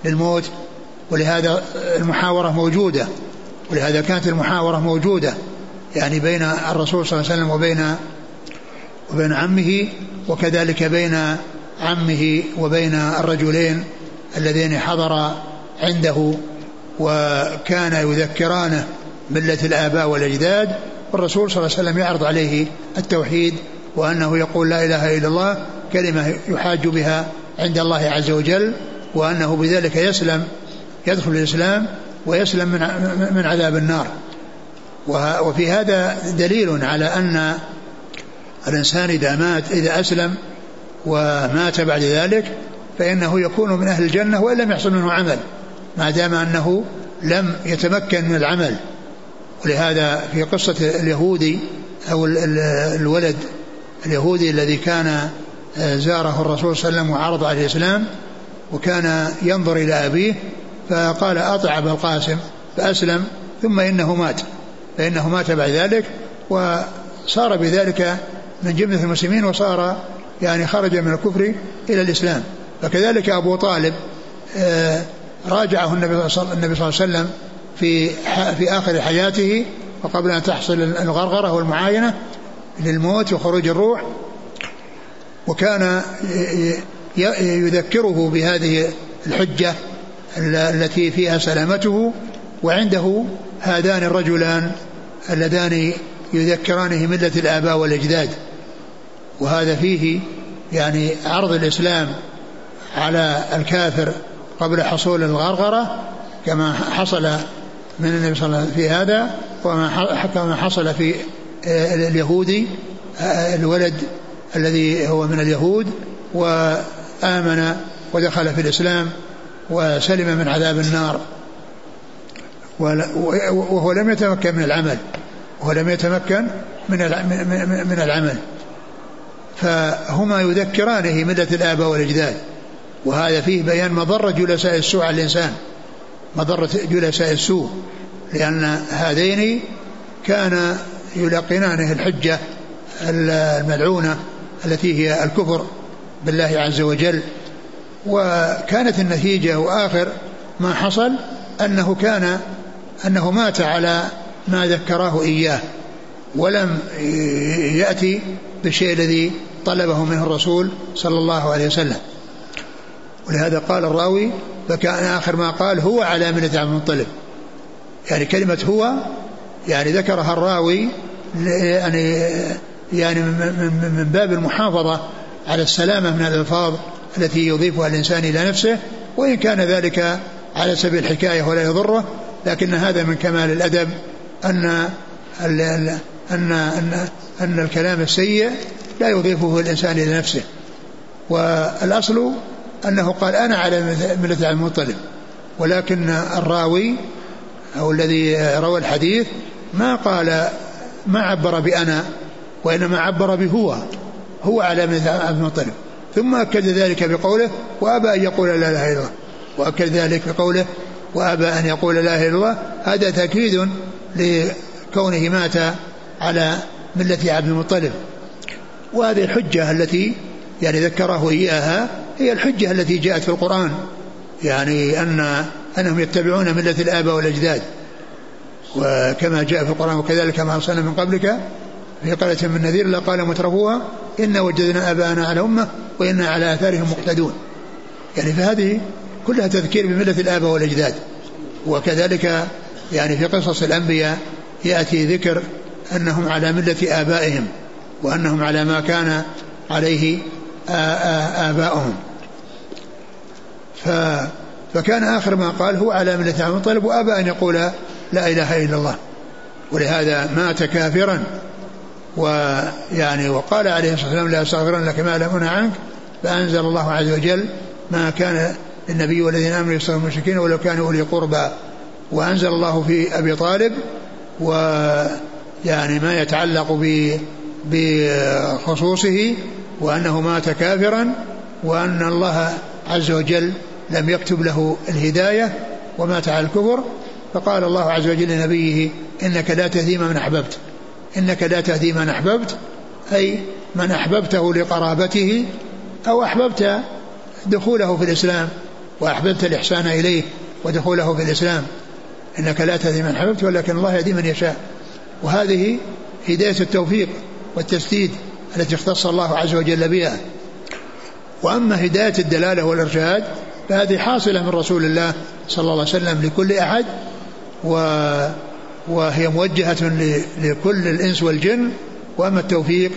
للموت ولهذا المحاورة موجودة. ولهذا كانت المحاورة موجودة. يعني بين الرسول صلى الله عليه وسلم وبين وبين عمه وكذلك بين عمه وبين الرجلين اللذين حضر عنده وكان يذكرانه ملة الآباء والأجداد والرسول صلى الله عليه وسلم يعرض عليه التوحيد وأنه يقول لا إله إلا الله كلمة يحاج بها عند الله عز وجل وأنه بذلك يسلم يدخل الإسلام ويسلم من من عذاب النار. وفي هذا دليل على أن الإنسان إذا مات إذا أسلم ومات بعد ذلك فإنه يكون من أهل الجنة وإن لم يحصل منه عمل ما دام أنه لم يتمكن من العمل. ولهذا في قصة اليهودي أو الولد اليهودي الذي كان آه، زاره الرسول صلى الله عليه وسلم وعرض عليه الإسلام وكان ينظر إلى أبيه فقال أطع أبا القاسم فأسلم ثم إنه مات فإنه مات بعد ذلك وصار بذلك من جملة المسلمين وصار يعني خرج من الكفر إلى الإسلام. فكذلك أبو طالب آه، راجعه النبي صلى الله عليه وسلم في في آخر حياته وقبل أن تحصل الغرغرة والمعاينة للموت وخروج الروح. وكان يذكره بهذه الحجة التي فيها سلامته وعنده هذان الرجلان اللذان يذكرانه ملة الآباء والأجداد. وهذا فيه يعني عرض الإسلام على الكافر قبل حصول الغرغرة كما حصل من النبي صلى الله عليه وسلم في هذا وما حصل في آه، اليهودي آه، الولد الذي هو من اليهود وآمن ودخل في الإسلام وسلم من عذاب النار. وهو لم يتمكن من العمل وهو لم يتمكن من من العمل. فهما يذكرانه ملة الآباء والأجداد وهذا فيه بيان مضرة جلساء السوء على الإنسان مضرة جلساء السوء لأن هذين كان يلقنانه الحجة الملعونة التي هي الكفر بالله عز وجل وكانت النتيجة وآخر ما حصل أنه كان أنه مات على ما ذكراه إياه ولم يأتي بالشيء الذي طلبه منه الرسول صلى الله عليه وسلم. ولهذا قال الراوي فكان آخر ما قال هو على ملة عبد المطلب. يعني كلمة هو يعني ذكرها الراوي يعني يعني من باب المحافظة على السلامة من الألفاظ التي يضيفها الإنسان إلى نفسه وإن كان ذلك على سبيل الحكاية ولا يضره. لكن هذا من كمال الأدب أن أن أن, أن الكلام السيء لا يضيفه الإنسان إلى نفسه. والأصل أنه قال أنا على ملة عبد المطلب ولكن الراوي أو الذي روى الحديث ما قال ما عبر بأنا وإنما عبر بهو هو على ملة عبد المطلب. ثم أكد ذلك بقوله وأبى أن يقول لا إله إلا الله. وأكد ذلك بقوله وأبى أن يقول لا إله إلا الله. هذا تأكيد لكونه مات على ملة عبد المطلب. وهذه الحجة التي يعني ذكره إياها هي الحجة التي جاءت في القرآن. يعني أن أنهم يتبعون ملة الآباء والأجداد. وكما جاء في القرآن وكذلك ما أرسلنا من قبلك في قرية من نذير إلا قال مترفوها إن وجدنا آباءنا على أمة وإنا على آثارهم مقتدون. يعني فهذه كلها تذكير بملة الآباء والأجداد. وكذلك يعني في قصص الأنبياء يأتي ذكر أنهم على ملة آبائهم. وأنهم على ما كان عليه آباؤهم. ف فكان آخر ما قال هو على ملة عبد المطلب وأبى أن يقول لا إله إلا الله. ولهذا مات كافرا. ويعني وقال عليه الصلاة والسلام لا أستغفرن لك ما لم عنك فأنزل الله عز وجل ما كان النبي والذين آمنوا يستغفرون المشركين ولو كانوا أولي قربى. وأنزل الله في أبي طالب ويعني ما يتعلق بخصوصه وأنه مات كافرا وأن الله عز وجل لم يكتب له الهداية ومات على الكفر فقال الله عز وجل لنبيه إنك لا تهدي من أحببت. إنك لا تهدي من أحببت أي من أحببته لقرابته أو أحببت دخوله في الإسلام وأحببت الإحسان إليه ودخوله في الإسلام. إنك لا تهدي من أحببت ولكن الله يهدي من يشاء. وهذه هداية التوفيق. والتسديد التي اختص الله عز وجل بها. وأما هداية الدلالة والإرشاد فهذه حاصلة من رسول الله صلى الله عليه وسلم لكل أحد و وهي موجهة لكل الإنس والجن وأما التوفيق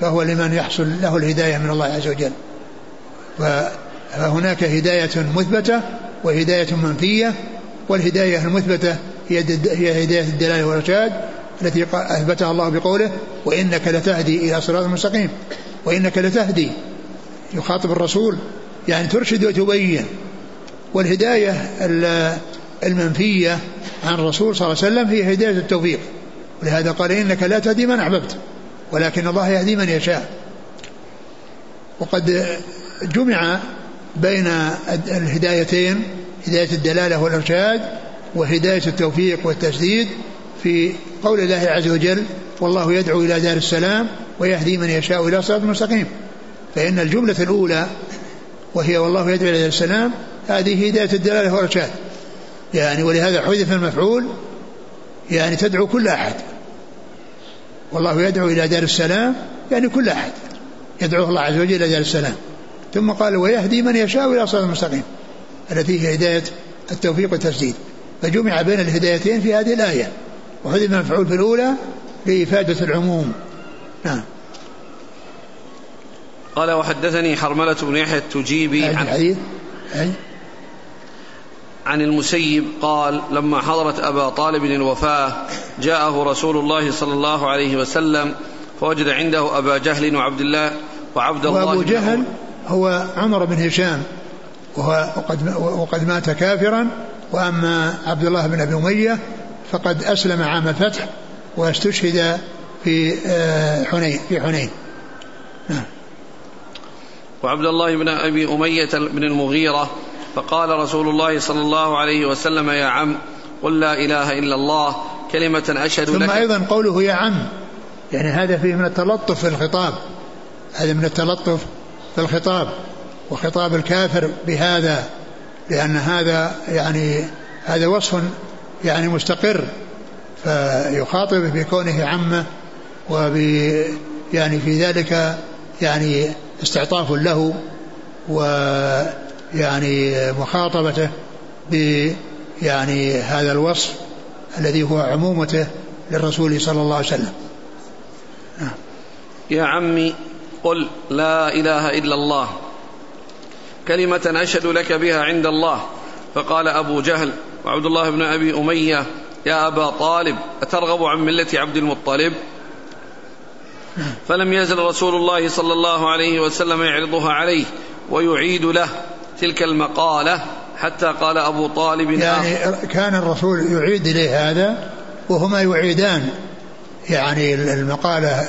فهو لمن يحصل له الهداية من الله عز وجل. فهناك هداية مثبتة وهداية منفية والهداية المثبتة هي هداية الدلالة والإرشاد التي أثبتها الله بقوله وإنك لتهدي إلى صراط مستقيم وإنك لتهدي يخاطب الرسول يعني ترشد وتبين والهداية المنفية عن الرسول صلى الله عليه وسلم هي هداية التوفيق ولهذا قال إنك لا تهدي من أحببت ولكن الله يهدي من يشاء. وقد جمع بين الهدايتين هداية الدلالة والإرشاد وهداية التوفيق والتسديد في قول الله عز وجل والله يدعو إلى دار السلام ويهدي من يشاء إلى صراط مستقيم فإن الجملة الأولى وهي والله يدعو إلى دار السلام هذه هداية الدلالة والإرشاد. يعني ولهذا حذف المفعول يعني تدعو كل أحد. والله يدعو إلى دار السلام يعني كل أحد. يدعو الله عز وجل إلى دار السلام. ثم قال ويهدي من يشاء إلى صراط المستقيم التي هي هداية التوفيق والتسديد. فجمع بين الهدايتين في هذه الآية. وحذف المفعول في الأولى لإفادة العموم. نعم. قال وحدثني حرملة بن يحيى التجيبي عن الحديث عن المسيب قال لما حضرت أبا طالب الوفاة جاءه رسول الله صلى الله عليه وسلم فوجد عنده أبا جهل وعبد الله وعبد الله وأبو جهل هو عمر بن هشام وهو وقد, وقد مات كافرا وأما عبد الله بن أبي أمية فقد أسلم عام الفتح واستشهد في آه، حنين في حنين. نعم. وعبد الله بن أبي أمية بن المغيرة فقال رسول الله صلى الله عليه وسلم يا عم قل لا إله إلا الله كلمة أشهد ثم لك. ثم أيضا قوله يا عم. يعني هذا فيه من التلطف في الخطاب. هذا من التلطف في الخطاب. وخطاب الكافر بهذا لأن هذا يعني هذا وصف يعني مستقر فيخاطب بكونه عمه وب يعني في ذلك يعني استعطاف له ويعني مخاطبته ب يعني هذا الوصف الذي هو عمومته للرسول صلى الله عليه وسلم. يا عمي قل لا إله إلا الله كلمة أشهد لك بها عند الله فقال أبو جهل وعبد الله بن أبي أمية يا أبا طالب أترغب عن ملة عبد المطلب؟ فلم يزل رسول الله صلى الله عليه وسلم يعرضها عليه ويعيد له تلك المقالة حتى قال أبو طالب يعني آخر كان الرسول يعيد إليه هذا وهما يعيدان يعني المقالة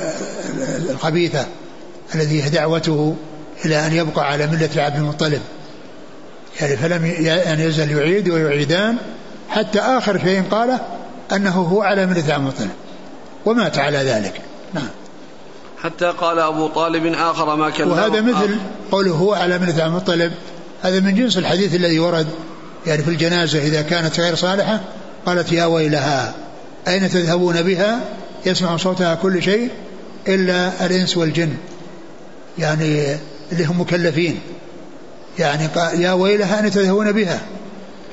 الخبيثة الذي دعوته إلى أن يبقى على ملة عبد المطلب. يعني فلم يعني يزل يعيد ويعيدان حتى آخر شيء قاله أنه هو على ملة المطلب ومات على ذلك. نعم. حتى قال أبو طالب آخر ما كان وهذا مثل قوله هو على من عبد المطلب هذا من جنس الحديث الذي ورد يعني في الجنازة إذا كانت غير صالحة قالت يا ويلها أين تذهبون بها؟ يسمع صوتها كل شيء إلا الإنس والجن. يعني اللي هم مكلفين. يعني يا ويلها أين تذهبون بها.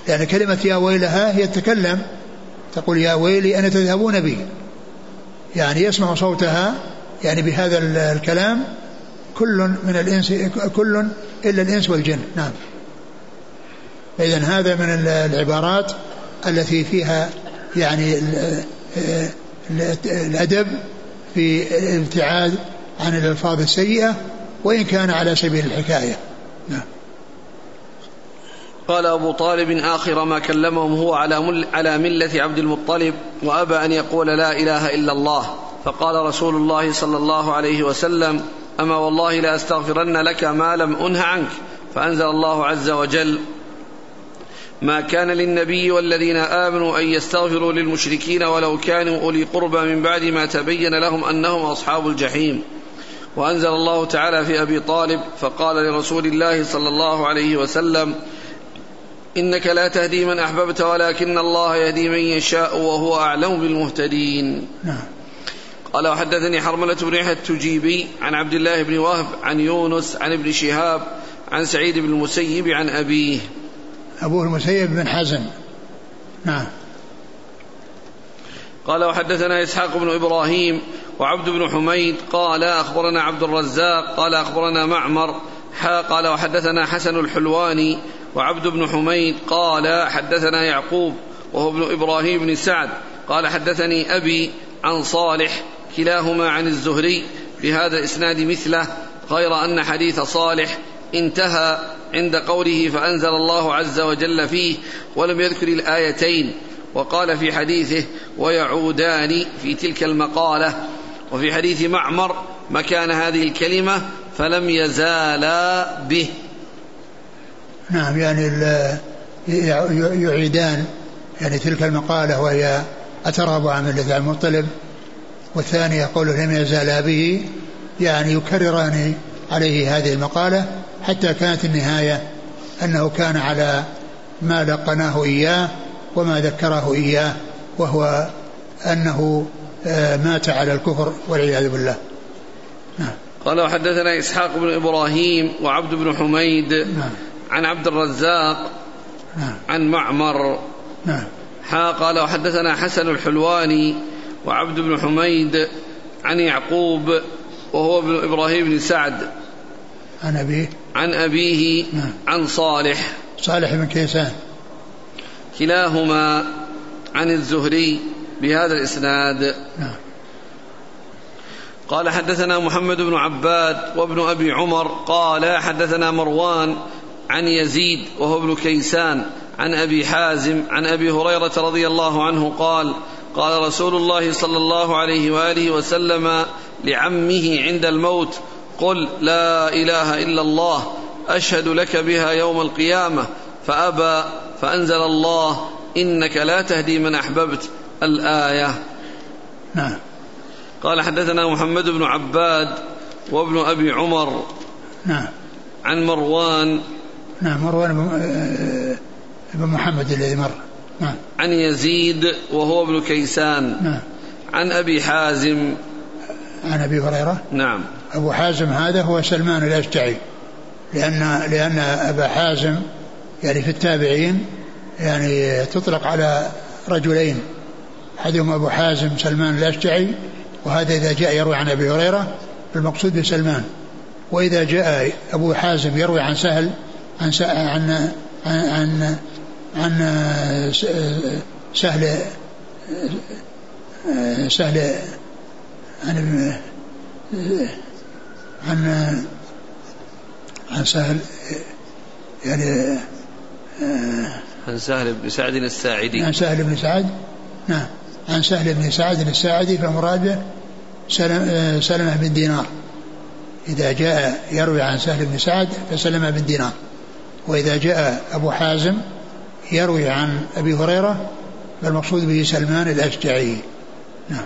يعني كلمة يا ويلها هي تتكلم تقول يا ويلي أين تذهبون بي. يعني يسمع صوتها. يعني بهذا الكلام كل من الإنس كل إلا الإنس والجن. نعم. فإذا هذا من العبارات التي فيها يعني الأدب في الابتعاد عن الألفاظ السيئة وإن كان على سبيل الحكاية. نعم. قال أبو طالب آخر ما كلمهم هو على على ملة عبد المطلب وأبى أن يقول لا إله إلا الله. فقال رسول الله صلى الله عليه وسلم أما والله لأستغفرن لك ما لم أنه عنك. فأنزل الله عز وجل ما كان للنبي والذين آمنوا أن يستغفروا للمشركين ولو كانوا أولي قربى من بعد ما تبين لهم أنهم أصحاب الجحيم. وأنزل الله تعالى في أبي طالب فقال لرسول الله صلى الله عليه وسلم إنك لا تهدي من أحببت ولكن الله يهدي من يشاء وهو أعلم بالمهتدين. نعم. قال وحدثني حرملة بن يحيى التجيبي عن عبد الله بن وهب عن يونس عن ابن شهاب عن سعيد بن المسيب عن أبيه. أبوه المسيب بن حزم. نعم. قال وحدثنا إسحاق بن إبراهيم وعبد بن حميد قال أخبرنا عبد الرزاق قال أخبرنا معمر حا قال وحدثنا حسن الحلواني وعبد بن حميد قال حدثنا يعقوب وهو ابن إبراهيم بن سعد قال حدثني أبي عن صالح كلاهما عن الزهري بهذا الإسناد مثله غير أن حديث صالح انتهى عند قوله فأنزل الله عز وجل فيه ولم يذكر الآيتين وقال في حديثه ويعودان في تلك المقالة وفي حديث معمر مكان هذه الكلمة فلم يزالا به نعم يعني يعيدان يعني تلك المقالة وهي أترغب عن ملة المطلب والثاني يقول لم يزالا به يعني يكرران عليه هذه المقالة حتى كانت النهاية أنه كان على ما لقناه إياه وما ذكره إياه وهو أنه آه، مات على الكفر والعياذ بالله. نعم. قال وحدثنا إسحاق بن إبراهيم وعبد بن حميد. نعم. عن عبد الرزاق نعم. عن معمر نعم. حا قال وحدثنا حسن الحلواني وعبد بن حميد عن يعقوب وهو ابن إبراهيم بن سعد. عن أبيه. عن أبيه نعم. عن صالح. صالح بن كيسان. كلاهما عن الزهري بهذا الإسناد. نعم. قال حدثنا محمد بن عباد وابن أبي عمر. قال حدثنا مروان عن يزيد وهو ابن كيسان عن أبي حازم عن أبي هريرة رضي الله عنه قال قال رسول الله صلى الله عليه وآله وسلم لعمه عند الموت قل لا إله إلا الله أشهد لك بها يوم القيامة فأبى فأنزل الله إنك لا تهدي من أحببت الآية. نعم. قال حدثنا محمد بن عباد وابن أبي عمر نعم. عن مروان نعم مروان بن محمد الذي مر. نعم. عن يزيد وهو ابن كيسان. نعم. عن أبي حازم. عن أبي هريرة. نعم. أبو حازم هذا هو سلمان الأشجعي. لأن لأن أبا حازم يعني في التابعين يعني تطلق على رجلين. أحدهم أبو حازم سلمان الأشجعي وهذا إذا جاء يروي عن أبي هريرة المقصود بسلمان. وإذا جاء أبو حازم يروي عن سهل عن عن عن عن سهل سهل عن عن عن سهل يعني عن سهل بن سعد الساعدي. عن سهل بن سعد؟ نعم. عن سهل بن سعد الساعدي فمراده سلم سلمة بن دينار. إذا جاء يروي عن سهل بن سعد فسلمة بن دينار. وإذا جاء أبو حازم يروي عن أبي هريرة فالمقصود به سلمان الأشجعي. نعم.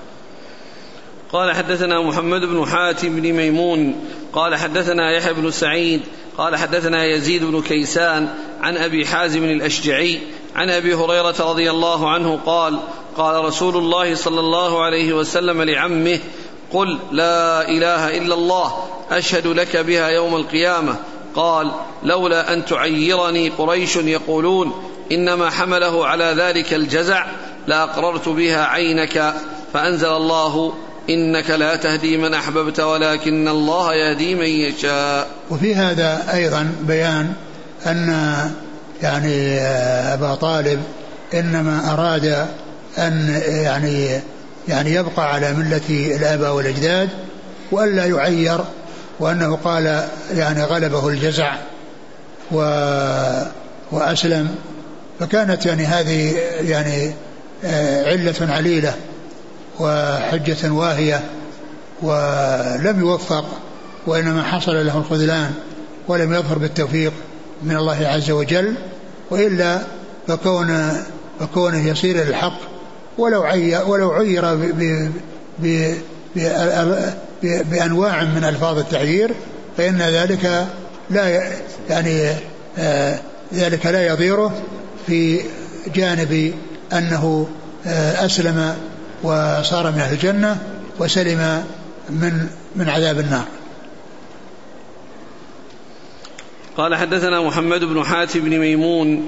قال حدثنا محمد بن حاتم بن ميمون قال حدثنا يحيى بن سعيد قال حدثنا يزيد بن كيسان عن أبي حازم الأشجعي عن أبي هريرة رضي الله عنه قال قال رسول الله صلى الله عليه وسلم لعمه قل لا إله إلا الله أشهد لك بها يوم القيامة. قال لولا أن تعيرني قريش يقولون إنما حمله على ذلك الجزع لاقررت بها عينك فأنزل الله إنك لا تهدي من أحببت ولكن الله يهدي من يشاء. وفي هذا أيضا بيان أن يعني أبا طالب إنما أراد أن يعني يعني يبقى على ملة الآباء والأجداد وألا يعير وأنه قال يعني غلبه الجزع و وأسلم فكانت يعني هذه يعني آه، علة عليلة وحجة واهية ولم يوفق وإنما حصل له الخذلان ولم يظهر بالتوفيق من الله عز وجل وإلا فكون فكونه يصير الحق ولو عي ولو عير ب ب بأنواع من ألفاظ التعيير فإن ذلك لا يعني آه ذلك لا يضيره في جانب أنه آه أسلم وصار من أهل الجنة وسلم من من عذاب النار. قال حدثنا محمد بن حاتم بن ميمون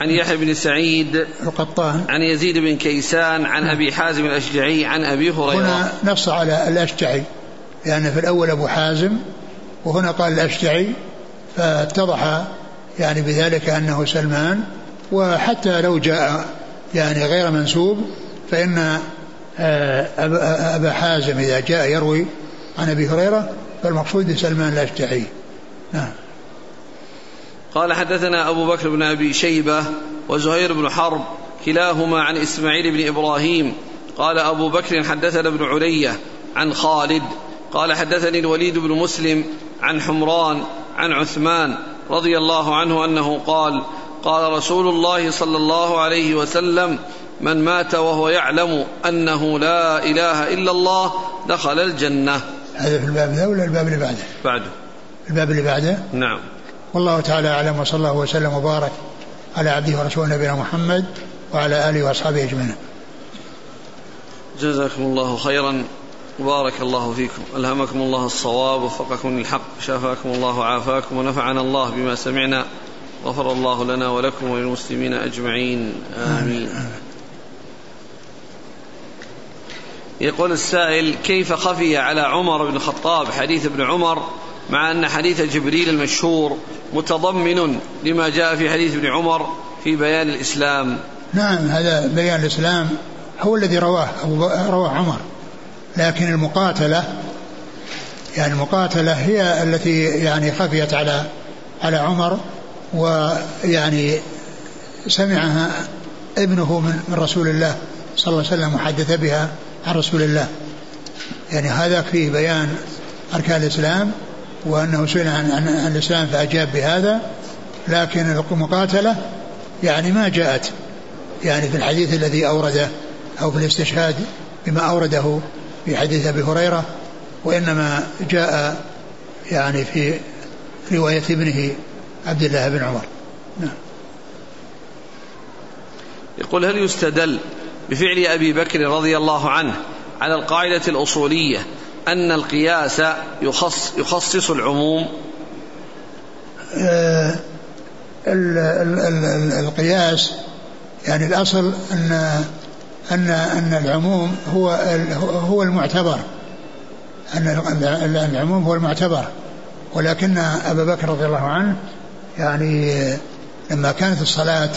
عن يحيى بن سعيد القطان. عن يزيد بن كيسان عن أبي حازم الأشجعي عن أبي هريرة. هنا نص على الأشجعي لأن يعني في الأول أبو حازم وهنا قال الأشجعي فاتضح يعني بذلك أنه سلمان وحتى لو جاء يعني غير منسوب فإن آه، أبا حازم إذا جاء يروي عن أبي هريرة فالمقصود سلمان الأشجعي. نعم. قال حدثنا أبو بكر بن أبي شيبة وزهير بن حرب كلاهما عن إسماعيل بن إبراهيم قال أبو بكر حدثنا ابن علية عن خالد قال حدثني الوليد بن مسلم عن حمران عن عثمان رضي الله عنه أنه قال قال رسول الله صلى الله عليه وسلم من مات وهو يعلم أنه لا إله إلا الله دخل الجنة. هذا في الباب ذا ولا الباب اللي بعده؟ بعده. الباب اللي بعده؟ نعم. والله تعالى أعلم وصلى الله وسلم وبارك على عبده ورسوله نبينا محمد وعلى آله وأصحابه أجمعين. جزاكم الله خيرا بارك الله فيكم. ألهمكم الله الصواب وفقكم للحق شافاكم الله وعافاكم ونفعنا الله بما سمعنا غفر الله لنا ولكم وللمسلمين أجمعين. آمين. يقول السائل كيف خفي على عمر بن الخطاب؟ حديث ابن عمر مع أن حديث جبريل المشهور متضمن لما جاء في حديث ابن عمر في بيان الإسلام. نعم هذا بيان الإسلام هو الذي رواه رواه عمر. لكن المقاتلة يعني المقاتلة هي التي يعني خفيت على على عمر ويعني سمعها ابنه من, رسول الله صلى الله عليه وسلم وحدث بها عن رسول الله. يعني هذا فيه بيان أركان الإسلام. وأنه سئل عن, عن, الإسلام فأجاب بهذا لكن المقاتلة يعني ما جاءت. يعني في الحديث الذي أورده أو في الاستشهاد بما أورده في حديث أبي هريرة وإنما جاء يعني في رواية ابنه عبد الله بن عمر. نعم. يقول هل يستدل بفعل أبي بكر رضي الله عنه على القاعدة الأصولية أن القياس يخص يخصص العموم؟ آه القياس يعني الأصل أن أن أن العموم هو هو المعتبر. أن العموم هو المعتبر. ولكن أبا بكر رضي الله عنه يعني لما كانت الصلاة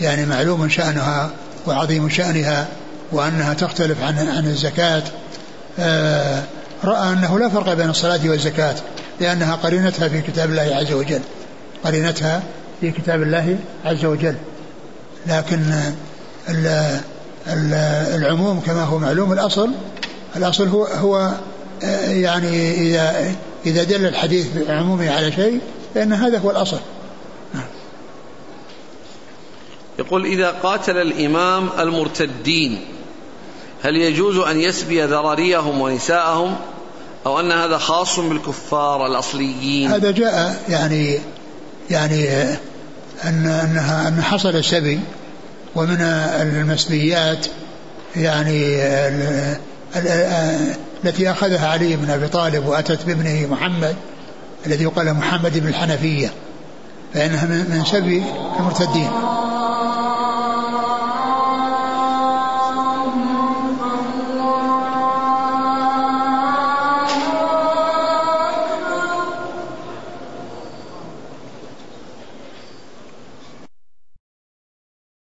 يعني معلوم شأنها وعظيم شأنها وأنها تختلف عن عن الزكاة رأى أنه لا فرق بين الصلاة والزكاة لأنها قرينتها في كتاب الله عز وجل. قرينتها في كتاب الله عز وجل. لكن العموم كما هو معلوم الأصل الأصل هو هو يعني إذا إذا دل الحديث بعمومه على شيء فإن هذا هو الأصل. يقول إذا قاتل الإمام المرتدين هل يجوز أن يسبي ذراريهم ونساءهم؟ أو أن هذا خاص بالكفار الأصليين؟ هذا جاء يعني يعني أن أنها أن حصل السبي ومن المسبيات يعني التي أخذها علي بن أبي طالب وأتت بابنه محمد الذي يقال محمد بن الحنفية فإنها من سبي المرتدين.